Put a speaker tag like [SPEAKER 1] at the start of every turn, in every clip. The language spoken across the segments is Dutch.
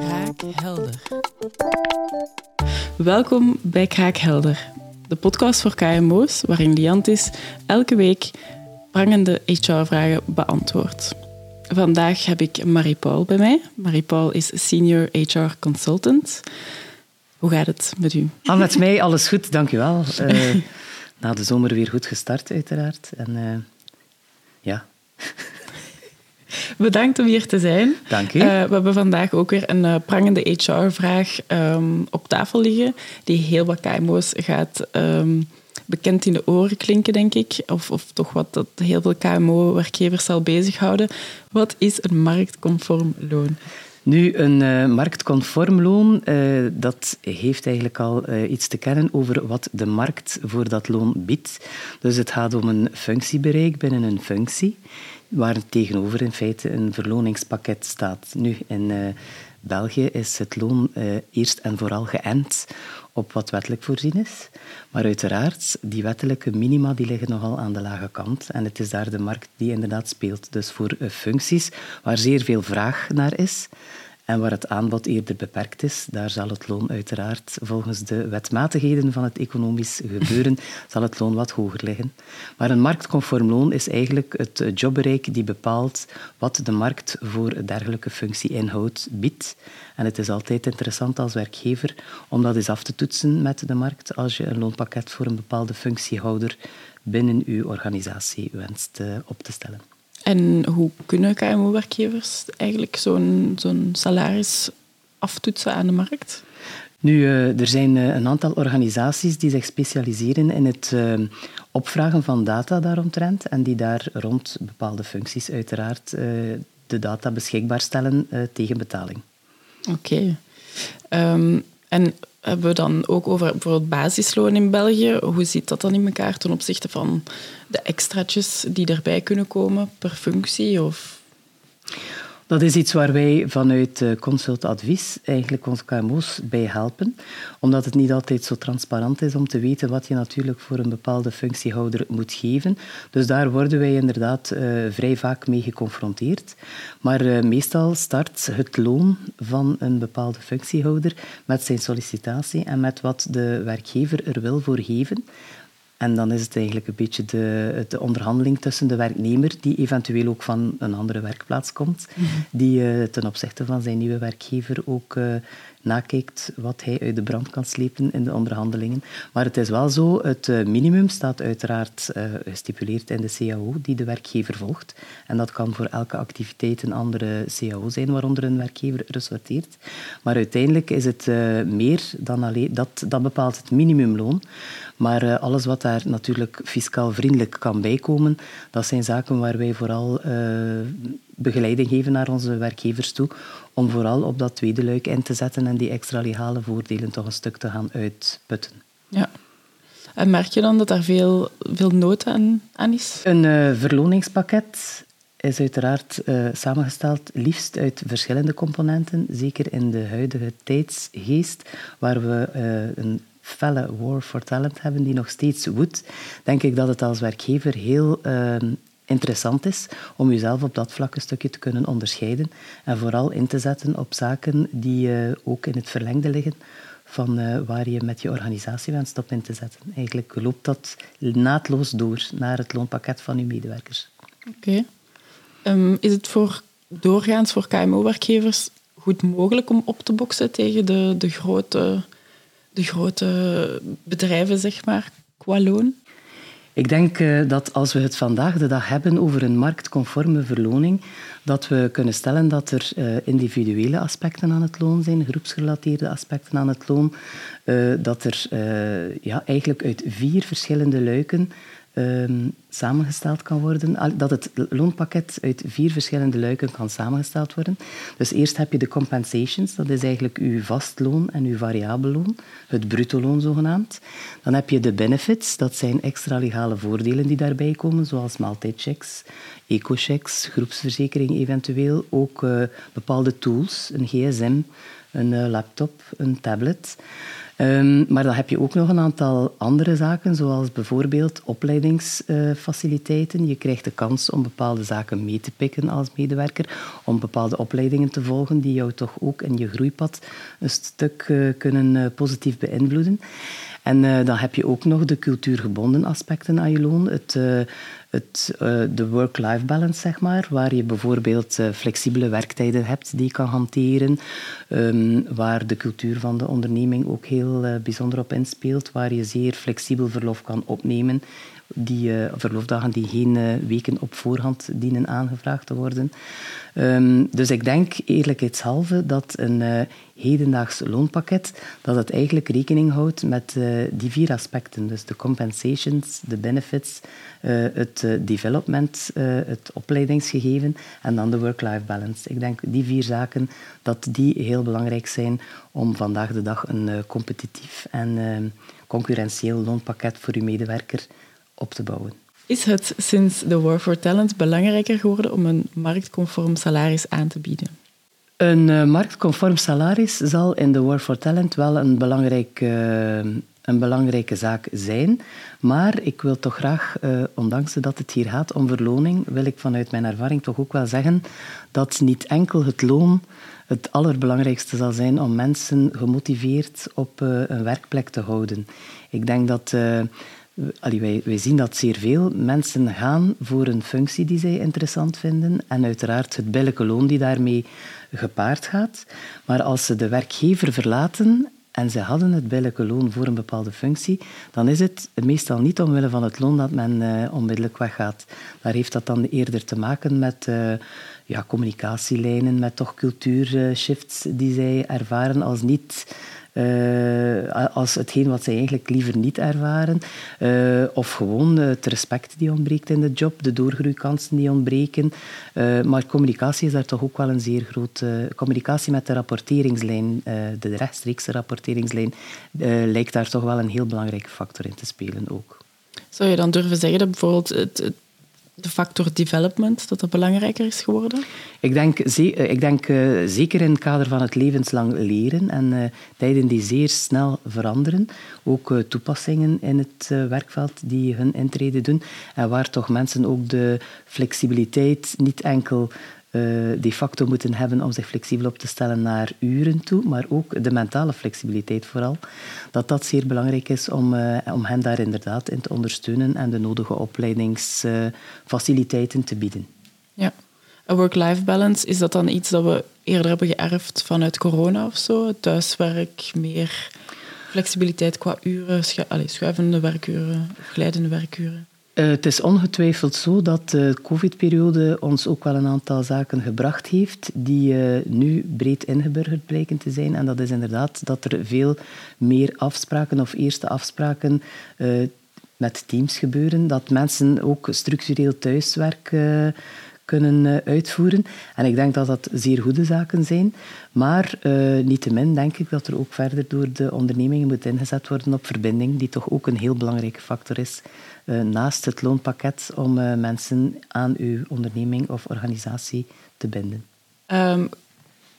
[SPEAKER 1] Kraakhelder. Welkom bij Kraakhelder, de podcast voor KMO's waarin Liantis elke week prangende HR-vragen beantwoordt. Vandaag heb ik Marie-Paul bij mij. Marie-Paul is Senior HR Consultant. Hoe gaat het met u?
[SPEAKER 2] Ah, met mij alles goed, dank u wel. Uh, na de zomer weer goed gestart, uiteraard. En uh, ja.
[SPEAKER 1] Bedankt om hier te zijn.
[SPEAKER 2] Dank u.
[SPEAKER 1] Uh, we hebben vandaag ook weer een uh, prangende HR-vraag um, op tafel liggen, die heel wat KMO's gaat um, bekend in de oren klinken, denk ik. Of, of toch wat dat heel veel KMO-werkgevers zal bezighouden. Wat is een marktconform loon?
[SPEAKER 2] Nu, een uh, marktconform loon, uh, dat heeft eigenlijk al uh, iets te kennen over wat de markt voor dat loon biedt. Dus het gaat om een functiebereik binnen een functie, waar tegenover in feite een verloningspakket staat. Nu, in België is het loon eerst en vooral geënt op wat wettelijk voorzien is. Maar uiteraard, die wettelijke minima die liggen nogal aan de lage kant. En het is daar de markt die inderdaad speelt. Dus voor functies waar zeer veel vraag naar is, en waar het aanbod eerder beperkt is, daar zal het loon uiteraard volgens de wetmatigheden van het economisch gebeuren, zal het loon wat hoger liggen. Maar een marktconform loon is eigenlijk het jobbereik die bepaalt wat de markt voor dergelijke functieinhoud biedt. En het is altijd interessant als werkgever om dat eens af te toetsen met de markt als je een loonpakket voor een bepaalde functiehouder binnen uw organisatie wenst op te stellen.
[SPEAKER 1] En hoe kunnen KMO-werkgevers eigenlijk zo'n zo'n salaris aftoetsen aan de markt?
[SPEAKER 2] Nu, uh, er zijn uh, een aantal organisaties die zich specialiseren in het uh, opvragen van data daaromtrent en die daar rond bepaalde functies uiteraard de data beschikbaar stellen tegen betaling.
[SPEAKER 1] Oké. Okay. Um, en hebben we dan ook over bijvoorbeeld basisloon in België. Hoe zit dat dan in elkaar ten opzichte van de extraatjes die erbij kunnen komen per functie? Of
[SPEAKER 2] dat is iets waar wij vanuit Consult Advies eigenlijk onze KMO's bij helpen, omdat het niet altijd zo transparant is om te weten wat je natuurlijk voor een bepaalde functiehouder moet geven. Dus daar worden wij inderdaad uh, vrij vaak mee geconfronteerd. Maar uh, meestal start het loon van een bepaalde functiehouder met zijn sollicitatie en met wat de werkgever er wil voor geven. En dan is het eigenlijk een beetje de, de, onderhandeling tussen de werknemer, die eventueel ook van een andere werkplaats komt, mm -hmm. die uh, ten opzichte van zijn nieuwe werkgever ook uh, nakijkt wat hij uit de brand kan slepen in de onderhandelingen. Maar het is wel zo, het uh, minimum staat uiteraard gestipuleerd in de CAO die de werkgever volgt. En dat kan voor elke activiteit een andere CAO zijn waaronder een werkgever resorteert. Maar uiteindelijk is het meer dan alleen, dat, dat bepaalt het minimumloon. Maar alles wat daar natuurlijk fiscaal vriendelijk kan bijkomen, dat zijn zaken waar wij vooral begeleiding geven naar onze werkgevers toe, om vooral op dat tweede luik in te zetten en die extra legale voordelen toch een stuk te gaan uitputten.
[SPEAKER 1] Ja. En merk je dan dat daar veel, veel nood aan, aan is?
[SPEAKER 2] Een uh, verloningspakket is uiteraard uh, samengesteld liefst uit verschillende componenten, zeker in de huidige tijdsgeest, waar we uh, een felle war for talent hebben die nog steeds woedt, denk ik dat het als werkgever heel uh, interessant is om jezelf op dat vlak een stukje te kunnen onderscheiden en vooral in te zetten op zaken die uh, ook in het verlengde liggen van uh, waar je met je organisatie wenst op in te zetten. Eigenlijk loopt dat naadloos door naar het loonpakket van je medewerkers.
[SPEAKER 1] Oké. Um, is het voor doorgaans voor KMO-werkgevers goed mogelijk om op te boksen tegen de, de grote de grote bedrijven, zeg maar, qua loon?
[SPEAKER 2] Ik denk uh, dat als we het vandaag de dag hebben over een marktconforme verloning, dat we kunnen stellen dat er uh, individuele aspecten aan het loon zijn, groepsgerelateerde aspecten aan het loon, uh, dat er ja, eigenlijk uit vier verschillende luiken um, samengesteld kan worden. Dat het loonpakket uit vier verschillende luiken kan samengesteld worden. Dus eerst heb je de compensations, dat is eigenlijk uw vast loon en uw variabel loon, het bruto loon zogenaamd. Dan heb je de benefits, dat zijn extra legale voordelen die daarbij komen, zoals maaltijdchecks, eco-checks, groepsverzekering eventueel, ook uh, bepaalde tools, een gsm, een uh, laptop, een tablet. Ehm, maar dan heb je ook nog een aantal andere zaken, zoals bijvoorbeeld opleidingsfaciliteiten. je krijgt de kans om bepaalde zaken mee te pikken als medewerker, om bepaalde opleidingen te volgen die jou toch ook in je groeipad een stuk eh, kunnen eh, positief beïnvloeden. En dan heb je ook nog de cultuurgebonden aspecten aan je loon. Het, uh, de work-life balance, zeg maar, waar je bijvoorbeeld flexibele werktijden hebt die je kan hanteren, um, waar de cultuur van de onderneming ook heel bijzonder op inspeelt, waar je zeer flexibel verlof kan opnemen die uh, verlofdagen die geen uh, weken op voorhand dienen aangevraagd te worden. Um, dus ik denk eerlijkheidshalve dat een uh, hedendaags loonpakket dat het eigenlijk rekening houdt met die vier aspecten. Dus de compensations, de benefits, het development, het opleidingsgegeven en dan de work-life balance. Ik denk die vier zaken dat die heel belangrijk zijn om vandaag de dag een competitief en concurrentieel loonpakket voor uw medewerker op te bouwen.
[SPEAKER 1] Is het sinds de War for Talent belangrijker geworden om een marktconform salaris aan te bieden?
[SPEAKER 2] Een uh, marktconform salaris zal in de War for Talent wel een, belangrijk, uh, een belangrijke zaak zijn. Maar ik wil toch graag, uh, ondanks dat het hier gaat om verloning, wil ik vanuit mijn ervaring toch ook wel zeggen dat niet enkel het loon het allerbelangrijkste zal zijn om mensen gemotiveerd op een werkplek te houden. Ik denk dat Allee, wij, zien dat zeer veel mensen gaan voor een functie die zij interessant vinden en uiteraard het billijke loon die daarmee gepaard gaat. Maar als ze de werkgever verlaten en ze hadden het billijke loon voor een bepaalde functie, dan is het meestal niet omwille van het loon dat men uh, onmiddellijk weggaat. Daar heeft dat dan eerder te maken met uh, ja, communicatielijnen, met toch cultuurshifts die zij ervaren als niet uh, als hetgeen wat zij eigenlijk liever niet ervaren. Uh, of gewoon het respect die ontbreekt in de job, de doorgroeikansen die ontbreken. Maar communicatie is daar toch ook wel een zeer grote... communicatie met de rapporteringslijn, de rechtstreekse rapporteringslijn, lijkt daar toch wel een heel belangrijke factor in te spelen ook.
[SPEAKER 1] Zou je dan durven zeggen dat bijvoorbeeld het de factor development, dat dat belangrijker is geworden?
[SPEAKER 2] Ik denk, eh, ik denk uh, zeker in het kader van het levenslang leren en uh, tijden die zeer snel veranderen. Ook toepassingen in het werkveld die hun intrede doen. En waar toch mensen ook de flexibiliteit niet enkel de facto moeten hebben om zich flexibel op te stellen naar uren toe, maar ook de mentale flexibiliteit vooral. Dat dat zeer belangrijk is om, uh, om hen daar inderdaad in te ondersteunen en de nodige opleidingsfaciliteiten te bieden.
[SPEAKER 1] Ja. Een work-life balance, is dat dan iets dat we eerder hebben geërfd vanuit corona of zo? Thuiswerk, meer flexibiliteit qua uren, allez, schuivende werkuren, glijdende werkuren?
[SPEAKER 2] Uh, het is ongetwijfeld zo dat de COVID-periode ons ook wel een aantal zaken gebracht heeft die uh, nu breed ingeburgerd blijken te zijn. En dat is inderdaad dat er veel meer afspraken of eerste afspraken uh, met teams gebeuren. Dat mensen ook structureel thuiswerk kunnen uitvoeren. En ik denk dat dat zeer goede zaken zijn. Maar uh, niettemin denk ik dat er ook verder door de ondernemingen moet ingezet worden op verbinding, die toch ook een heel belangrijke factor is naast het loonpakket om uh, mensen aan uw onderneming of organisatie te binden.
[SPEAKER 1] Um,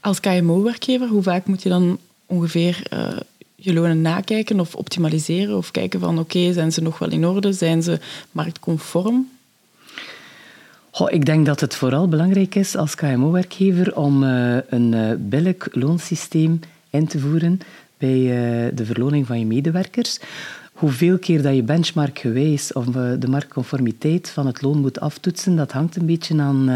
[SPEAKER 1] als KMO-werkgever, hoe vaak moet je dan ongeveer je lonen nakijken of optimaliseren of kijken van oké, okay, zijn ze nog wel in orde, zijn ze marktconform?
[SPEAKER 2] Goh, ik denk dat het vooral belangrijk is als KMO-werkgever om uh, een uh, billig loonsysteem in te voeren bij uh, de verloning van je medewerkers. Hoeveel keer dat je benchmarkgewijs of de marktconformiteit van het loon moet aftoetsen, dat hangt een beetje aan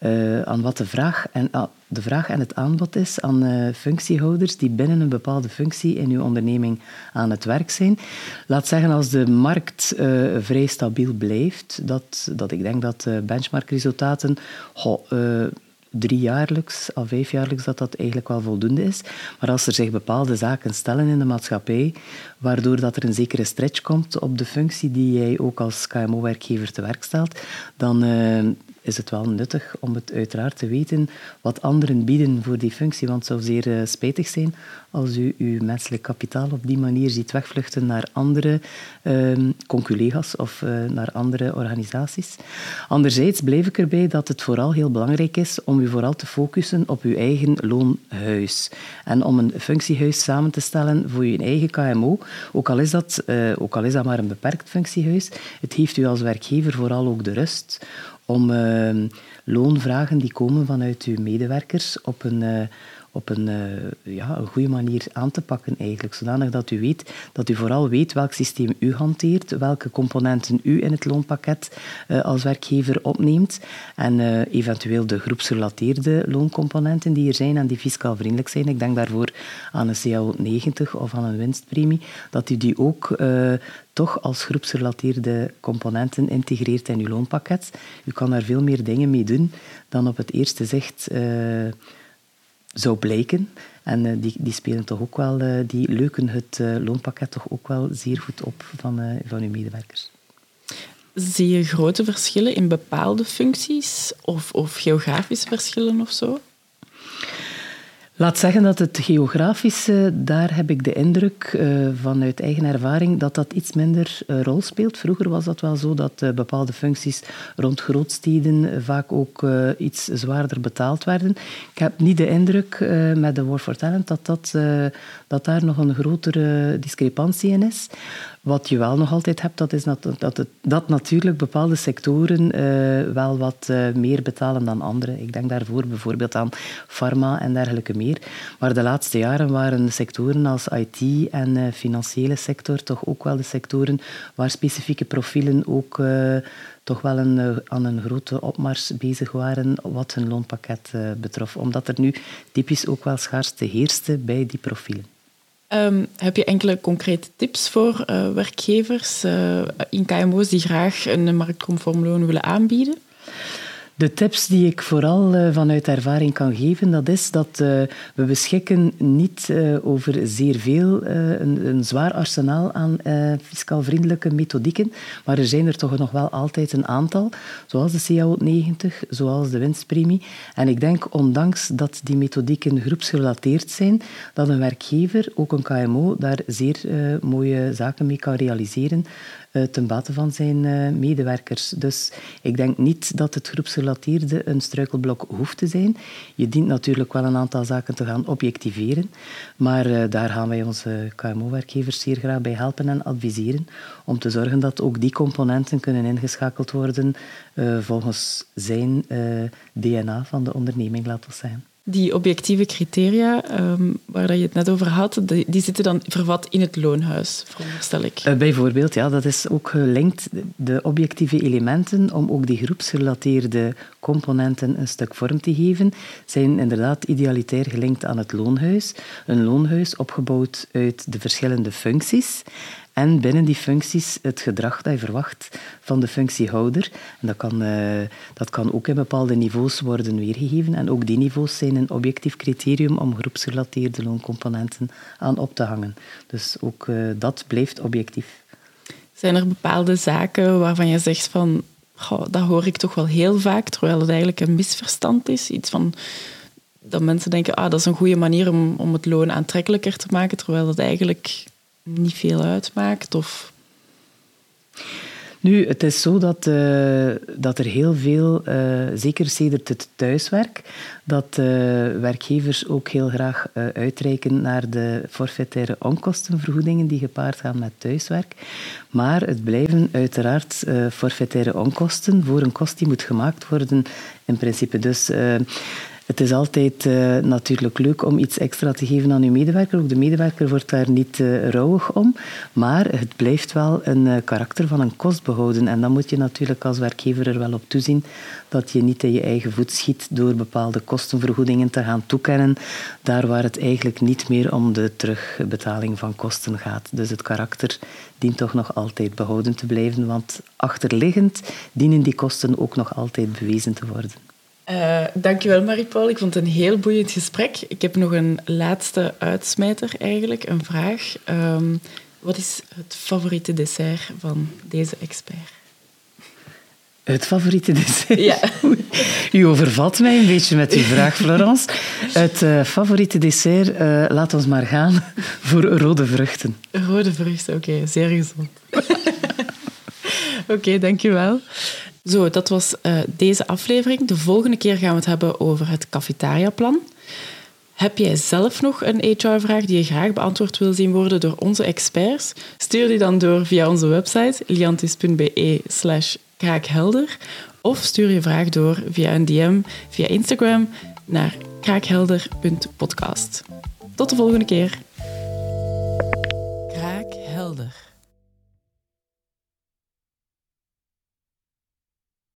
[SPEAKER 2] uh, aan wat de vraag, en, uh, de vraag en het aanbod is aan functiehouders die binnen een bepaalde functie in uw onderneming aan het werk zijn. Laat zeggen, als de markt vrij stabiel blijft, dat, dat ik denk dat benchmarkresultaten driejaarlijks of vijfjaarlijks dat dat eigenlijk wel voldoende is. Maar als er zich bepaalde zaken stellen in de maatschappij, waardoor dat er een zekere stretch komt op de functie die jij ook als KMO-werkgever te werk stelt, dan is het wel nuttig om het uiteraard te weten wat anderen bieden voor die functie. Want het zou zeer uh, spijtig zijn als u uw menselijk kapitaal op die manier ziet wegvluchten naar andere uh, conculega's of uh, naar andere organisaties. Anderzijds blijf ik erbij dat het vooral heel belangrijk is om u vooral te focussen op uw eigen loonhuis. En om een functiehuis samen te stellen voor uw eigen KMO, ook al is dat, uh, ook al is dat maar een beperkt functiehuis, het geeft u als werkgever vooral ook de rust om uh, loonvragen die komen vanuit uw medewerkers op een, uh, op een, uh, ja, een goede manier aan te pakken eigenlijk. Zodanig dat u weet, dat u vooral weet welk systeem u hanteert, welke componenten u in het loonpakket als werkgever opneemt en eventueel de groepsgerelateerde looncomponenten die er zijn en die fiscaal vriendelijk zijn. Ik denk daarvoor aan een CAO 90 of aan een winstpremie, dat u die ook toch als groepsgerelateerde componenten integreert in uw loonpakket. U kan daar veel meer dingen mee doen dan op het eerste zicht zou blijken. En uh, die, die spelen toch ook wel, uh, die leuken het loonpakket toch ook wel zeer goed op van, van uw medewerkers.
[SPEAKER 1] Zie je grote verschillen in bepaalde functies of, of geografische verschillen of zo?
[SPEAKER 2] Laat zeggen dat het geografische, daar heb ik de indruk uh, vanuit eigen ervaring dat dat iets minder uh, rol speelt. Vroeger was dat wel zo dat uh, bepaalde functies rond grootsteden vaak ook iets zwaarder betaald werden. Ik heb niet de indruk met de War for Talent dat, dat, dat daar nog een grotere discrepantie in is. Wat je wel nog altijd hebt, dat is dat, dat, het, dat natuurlijk bepaalde sectoren uh, wel wat uh, meer betalen dan andere. Ik denk daarvoor bijvoorbeeld aan pharma en dergelijke meer. Maar de laatste jaren waren sectoren als IT en uh, financiële sector toch ook wel de sectoren waar specifieke profielen ook toch wel een, aan een grote opmars bezig waren wat hun loonpakket betrof. Omdat er nu typisch ook wel schaarste heerste bij die profielen.
[SPEAKER 1] Um, heb je enkele concrete tips voor uh, werkgevers uh, in KMO's die graag een marktconform loon willen aanbieden?
[SPEAKER 2] De tips die ik vooral uh, vanuit ervaring kan geven, dat is dat uh, we beschikken niet uh, over zeer veel, een, een, zwaar arsenaal aan fiscaal vriendelijke methodieken, maar er zijn er toch nog wel altijd een aantal, zoals de CAO 90, zoals de winstpremie. En ik denk, ondanks dat die methodieken groepsgerelateerd zijn, dat een werkgever, ook een KMO, daar zeer mooie zaken mee kan realiseren ten bate van zijn uh, medewerkers. Dus ik denk niet dat het groepsgerelateerde een struikelblok hoeft te zijn. Je dient natuurlijk wel een aantal zaken te gaan objectiveren, maar uh, daar gaan wij onze KMO-werkgevers zeer graag bij helpen en adviseren om te zorgen dat ook die componenten kunnen ingeschakeld worden volgens zijn DNA van de onderneming, laten zeggen.
[SPEAKER 1] Die objectieve criteria um, waar je het net over had, die, zitten dan vervat in het loonhuis, veronderstel ik.
[SPEAKER 2] Uh, bijvoorbeeld, ja, dat is ook gelinkt, de objectieve elementen, om ook die groepsgerelateerde componenten een stuk vorm te geven, zijn inderdaad idealitair gelinkt aan het loonhuis. Een loonhuis opgebouwd uit de verschillende functies en binnen die functies het gedrag dat je verwacht van de functiehouder. En dat kan, uh, dat kan ook in bepaalde niveaus worden weergegeven. En ook die niveaus zijn een objectief criterium om groepsgerelateerde looncomponenten aan op te hangen. Dus ook uh, dat blijft objectief.
[SPEAKER 1] Zijn er bepaalde zaken waarvan je zegt van... Dat hoor ik toch wel heel vaak, terwijl het eigenlijk een misverstand is. Iets van dat mensen denken, ah, dat is een goede manier om, om het loon aantrekkelijker te maken, terwijl dat eigenlijk niet veel uitmaakt? Of...
[SPEAKER 2] Nu, het is zo dat, uh, dat er heel veel, uh, zeker sedert het thuiswerk, dat uh, werkgevers ook heel graag uitreiken naar de forfaitaire onkostenvergoedingen die gepaard gaan met thuiswerk. Maar het blijven uiteraard forfaitaire onkosten voor een kost die moet gemaakt worden in principe. Dus het is altijd uh, natuurlijk leuk om iets extra te geven aan uw medewerker. Ook de medewerker wordt daar niet uh, rouwig om. Maar het blijft wel een uh, karakter van een kost behouden. En dan moet je natuurlijk als werkgever er wel op toezien dat je niet in je eigen voet schiet door bepaalde kostenvergoedingen te gaan toekennen. Daar waar het eigenlijk niet meer om de terugbetaling van kosten gaat. Dus het karakter dient toch nog altijd behouden te blijven. Want achterliggend dienen die kosten ook nog altijd bewezen te worden.
[SPEAKER 1] Uh, dankjewel Marie-Paul. Ik vond het een heel boeiend gesprek. Ik heb nog een laatste uitsmijter eigenlijk, een vraag. Um, wat is het favoriete dessert van deze expert?
[SPEAKER 2] Het favoriete dessert?
[SPEAKER 1] Ja.
[SPEAKER 2] U overvalt mij een beetje met uw vraag, Florence. Het uh, favoriete dessert, uh, laat ons maar gaan voor rode vruchten.
[SPEAKER 1] Rode vruchten, oké. Okay, zeer gezond. oké, okay, dankjewel. Zo, dat was uh, deze aflevering. De volgende keer gaan we het hebben over het cafetariaplan. Heb jij zelf nog een HR-vraag die je graag beantwoord wil zien worden door onze experts? Stuur die dan door via onze website liantis.be slash kraakhelder of stuur je vraag door via een DM via Instagram naar kraakhelder.podcast. Tot de volgende keer.